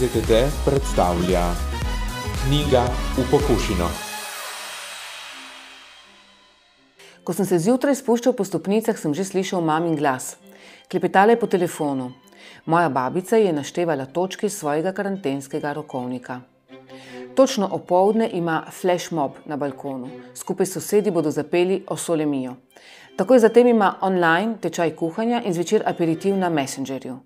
ZTD predstavlja knjiga v pokušino. Ko sem se zjutraj spuščal po stopnicah, sem že slišal mamin glas. Klepetala je po telefonu. Moja babica je naštevala točke svojega karantenskega rokovnika. Točno opoldne ima flash mob na balkonu. Skupaj s sosedi bodo zapeli Osolemijo. Takoj zatem ima online tečaj kuhanja in zvečer aperitiv na Messengerju.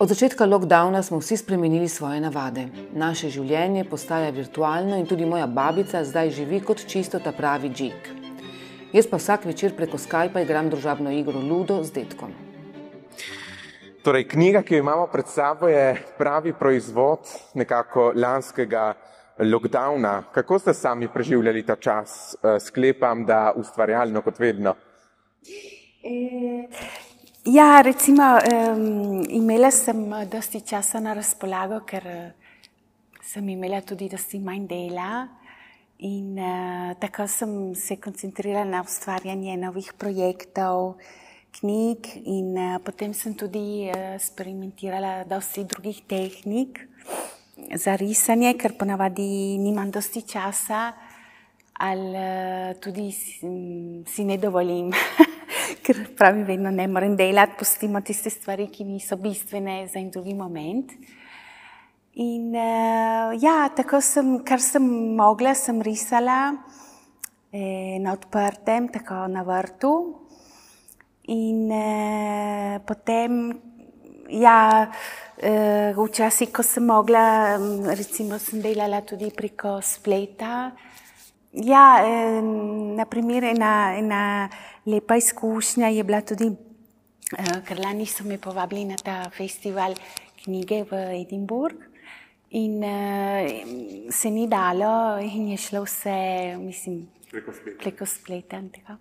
Od začetka lockdowna smo vsi spremenili svoje navade. Naše življenje postaja virtualno in tudi moja babica zdaj živi kot čisto ta pravi džik. Jaz pa vsak večer preko Skypa igram družabno igro Ludo z detkom. Torej, knjiga, ki jo imamo pred sabo, je pravi proizvod nekako lanskega lockdowna. Kako ste sami preživljali ta čas? Sklepam, da ustvarjalno kot vedno. E, ja, recimo, um, imela sem dosti časa na razpolago, ker sem imela tudi dosti manj dela. In uh, tako sem se koncentrirala na ustvarjanje novih projektov, knjig, in uh, potem sem tudi uh, eksperimentirala dosti drugih tehnik za risanje, ker ponavadi nimam dosti časa, ali uh, tudi si, si ne dovolim, ker pravim, vedno ne morem delati, pustimo tiste stvari, ki niso bistvene za en drugi moment. In uh, ja, tako sem, kar sem mogla, sem risala eh, na odprtem, tako na vrtu. In eh, potem, ja, eh, včasih, ko sem mogla, recimo, sem delala tudi preko spleta. Ja, eh, naprimer, ena, ena lepa izkušnja je bila tudi, eh, ker lani so me povabili na ta festival knjige v Edinburgh. In uh, se ni dalo, in je šlo vse, mislim, Preko spleta. Preko spleta in tako.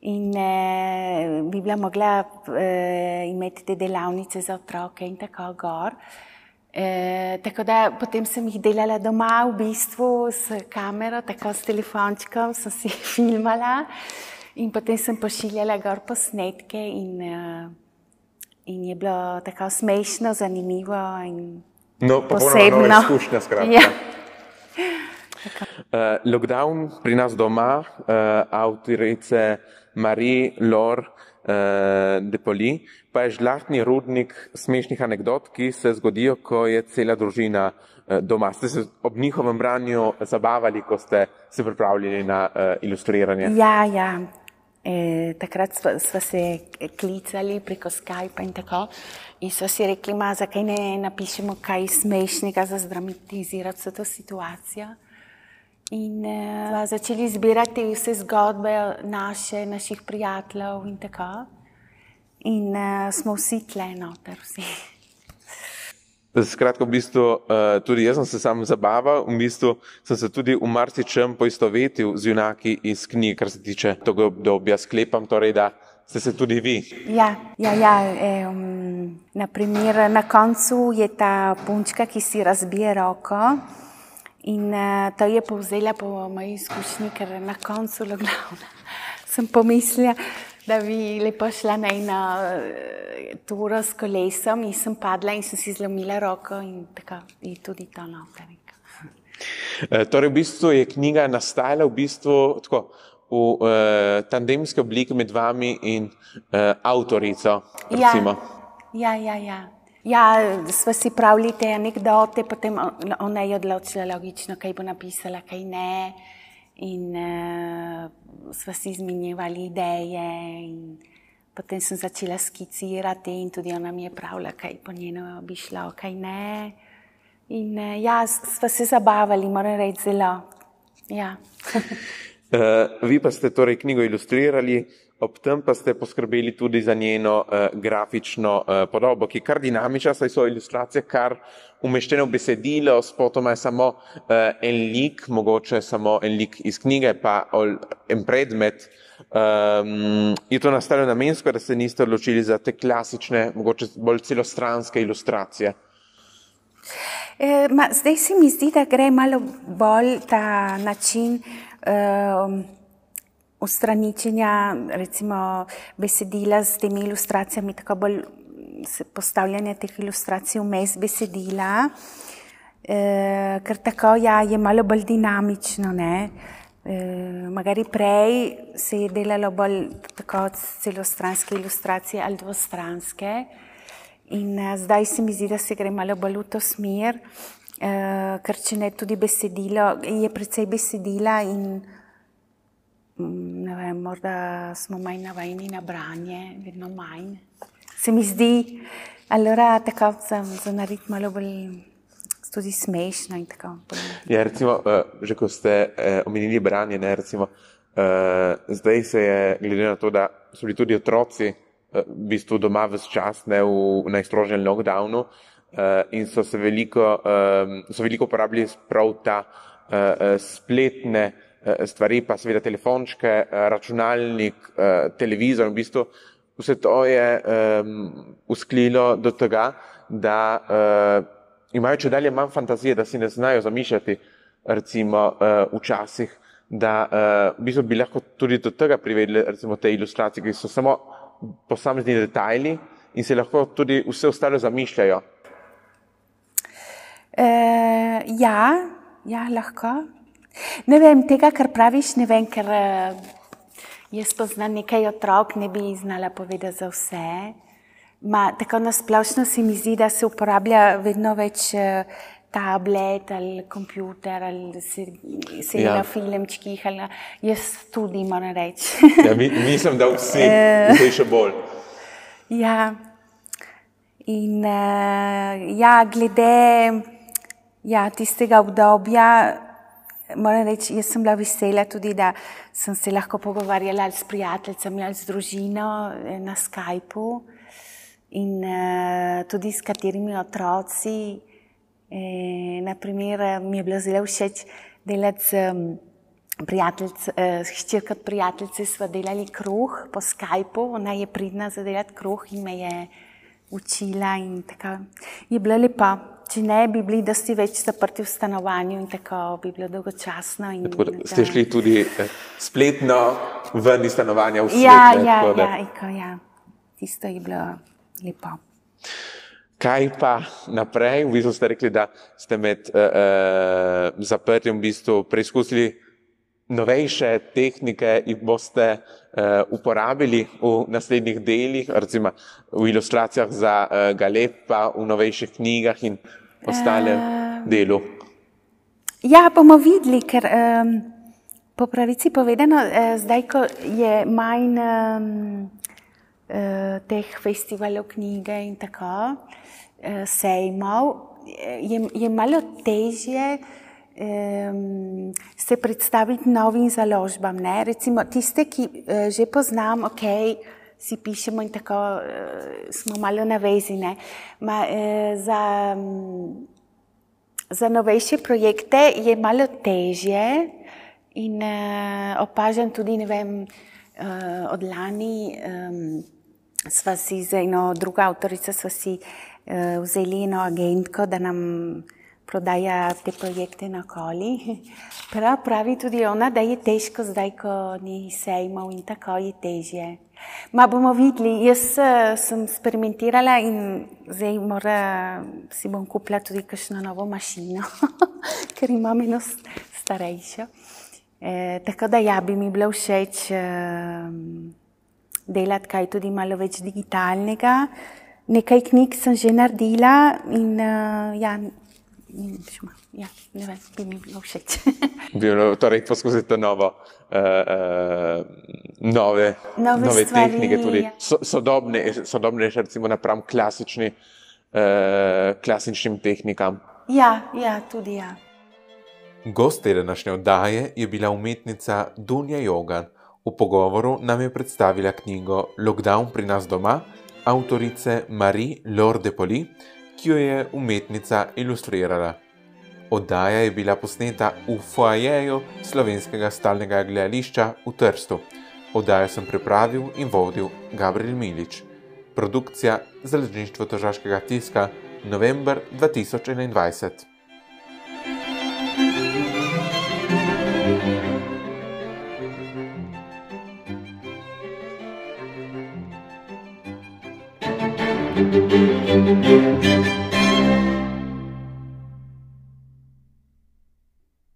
In uh, bi bila mogla uh, imeti te delavnice za otroke in tako gor. Uh, tako da potem sem jih delala doma, v bistvu s kamero, tako s telefončkom, sem si filmala in potem sem pošiljala gor posnetke in, uh, in je bilo tako smešno, zanimivo. No, posebno. Izkušnja, skratka. Ja. Uh, lockdown pri nas doma, uh, avtorice Marie Lor uh, de Poli, pa je žlahtni rudnik smešnih anegdot, ki se zgodijo, ko je cela družina uh, doma. Ste se ob njihovem branju zabavali, ko ste se pripravljali na uh, ilustriranje? Ja, ja. E, takrat smo, smo se klicali preko Skypa in tako. In so si rekli, ma, zakaj ne napišemo kaj smešnega za zdramatizirati vso to situacijo. In e, začeli zbirati vse zgodbe naše, naših prijateljev in tako. In e, smo vsi tle noter, vsi. Skratka, v bistvu uh, tudi jaz sem se sam zabaval, v bistvu sem se tudi v marsičem poistovetil z junaki iz knjig, kar se tiče tega obdobja. Sklepam torej, da ste se tudi vi. Ja, ja, ja um, naprimer, na koncu je ta punčka, ki si razbije roko. In uh, to je povzela po moji izkušnji, ker na koncu lockdowna sem pomislila, da bi lepo šla na eno uh, turo s kolesom in sem padla in sem si zlomila roko in tako je tudi to noter. E, torej, v bistvu je knjiga nastajala v bistvu tako v uh, tandemski obliki med vami in uh, avtorico. Recimo. Ja, ja, ja. Ja, sva si pravili te anekdote, potem ona je odločila logično, kaj bo napisala, kaj ne. In uh, sva si izmenjevali ideje, in potem sem začela skicirati, in tudi ona mi je pravila, kaj po njeno bi šlo, kaj ne. In uh, ja, sva se zabavali, moram reči, zelo. Ja. uh, vi pa ste torej knjigo ilustrirali, ob tem pa ste poskrbeli tudi za njeno uh, grafično uh, podobo, ki je kar dinamična, saj so ilustracije kar umeščene v besedilo, spotoma je samo uh, en lik, mogoče samo en lik iz knjige, pa en predmet. Um, je to nastalo namensko, da se niste odločili za te klasične, mogoče bolj celostranske ilustracije? E, ma, zdaj se mi zdi, da gre malo bolj ta način. Ustraničenja, recimo, besedila s temi ilustracijami, tako bolj postavljanje teh ilustracij vmes besedila, uh, ker tako ja, je malo bolj dinamično. Ne? Uh, magari prej se je delalo bolj tako celostranske ilustracije ali dvostranske. In uh, zdaj se mi zdi, da se gre malo bolj v to smer, ker če ne tudi besedilo, je precej besedila in mm, ne vem, morda smo manj navajeni na branje, vedno manj. Se mi zdi, allora tako za, narediti malo bolj tudi smešno in tako. Ja, recimo, uh, že ko ste uh, omenili branje, ne, recimo, uh, zdaj se je, glede na to, da so bili tudi otroci, v bistvu doma vse čas, ne v najstrožjem lockdownu uh, in so se veliko, um, so veliko uporabljali prav ta uh, spletne uh, stvari, pa seveda telefončke, računalnik, televizor, v bistvu vse to je um, usklilo do tega, da imajo če dalje manj fantazije, da si ne znajo zamišljati, recimo včasih, da v bistvu bi lahko tudi do tega privedli, recimo te ilustracije, ki so samo posamezni detajli in se lahko tudi vse ostalo zamišljajo? E, ja, ja, lahko. Ne vem tega, kar praviš, ne vem, ker uh, jaz poznam nekaj otrok, ne bi znala povedati za vse. Ma, tako nasplošno se mi zdi, da se uporablja vedno več uh, tablet ali kompjuter ali se, se ja. na filmčkih. Ali, jaz tudi moram reči. ja, mi, mislim, da vsi, vsi še bolj. Ja, in uh, ja, glede ja, tistega obdobja, moram reči, jaz sem bila vesela tudi, da sem se lahko pogovarjala s prijateljicami ali z družino eh, na Skypu in uh, tudi s katerimi otroci. E, naprimer, mi je bilo zelo všeč delati z prijateljico, e, hčerko od prijateljice, sva delali kruh po Skypu, ona je pridna za delati kruh in me je učila in tako. Je bilo lepo. Če ne bi bili dosti več zaprti v stanovanju in tako bi bilo dolgočasno. In, tako, da, ste šli tudi eh, spletno ven iz stanovanja v svet? Ja, ne, ja, da... ja, eko, ja, tisto je bilo lepo. Kaj pa naprej? V bistvu ste rekli, da ste med uh, uh, zaprtjem v bistvu preizkusili novejše tehnike in boste uh, uporabili v naslednjih delih, recimo v ilustracijah za uh, Galepa, v novejših knjigah in ostalem uh, delu. Ja, bomo videli, ker um, po pravici povedano, uh, zdaj, ko je manj um, uh, teh festivalov knjige in tako, uh, sejmov, je, je malo težje um, se predstaviti novim založbam. Ne? Recimo tiste, ki uh, že poznam, ok, si pišemo in tako uh, smo malo navezine. Ma, uh, za, um, za novejše projekte je malo težje in uh, opažam tudi, ne vem, uh, od lani um, sva si z eno drugo avtorico, sva si uh, uh, vzeli eno agentko, da nam prodaja te projekte na koli. Prav pravi tudi ona, da je težko zdaj, ko ni sejmov in tako je težje. Ma bomo videli, jaz uh, sem eksperimentirala in zdaj mora, si bom kupila tudi kakšno novo mašino, ker imam eno starejšo. E, tako da ja, bi mi bilo všeč uh, delati kaj tudi malo več digitalnega. Nekaj knjig sem že naredila in uh, ja, ja, ne vem, bi mi bilo všeč. bilo, torej, poskusite novo, uh, uh, nove, nove, nove stvari, tehnike, tudi ja. so, sodobne, sodobne, recimo, napram klasični, uh, klasičnim tehnikam. Ja, ja, tudi ja. Gost te današnje oddaje je bila umetnica Dunja Jogan. V pogovoru nam je predstavila knjigo Lockdown pri nas doma avtorice Marie Lorde Poli, ki jo je umetnica ilustrirala. Oddaja je bila posneta v foajeju slovenskega stalnega gledališča v Trstu. Oddajo sem pripravil in vodil Gabriel Milič. Produkcija Založništvo Tožaškega tiska november 2021. Música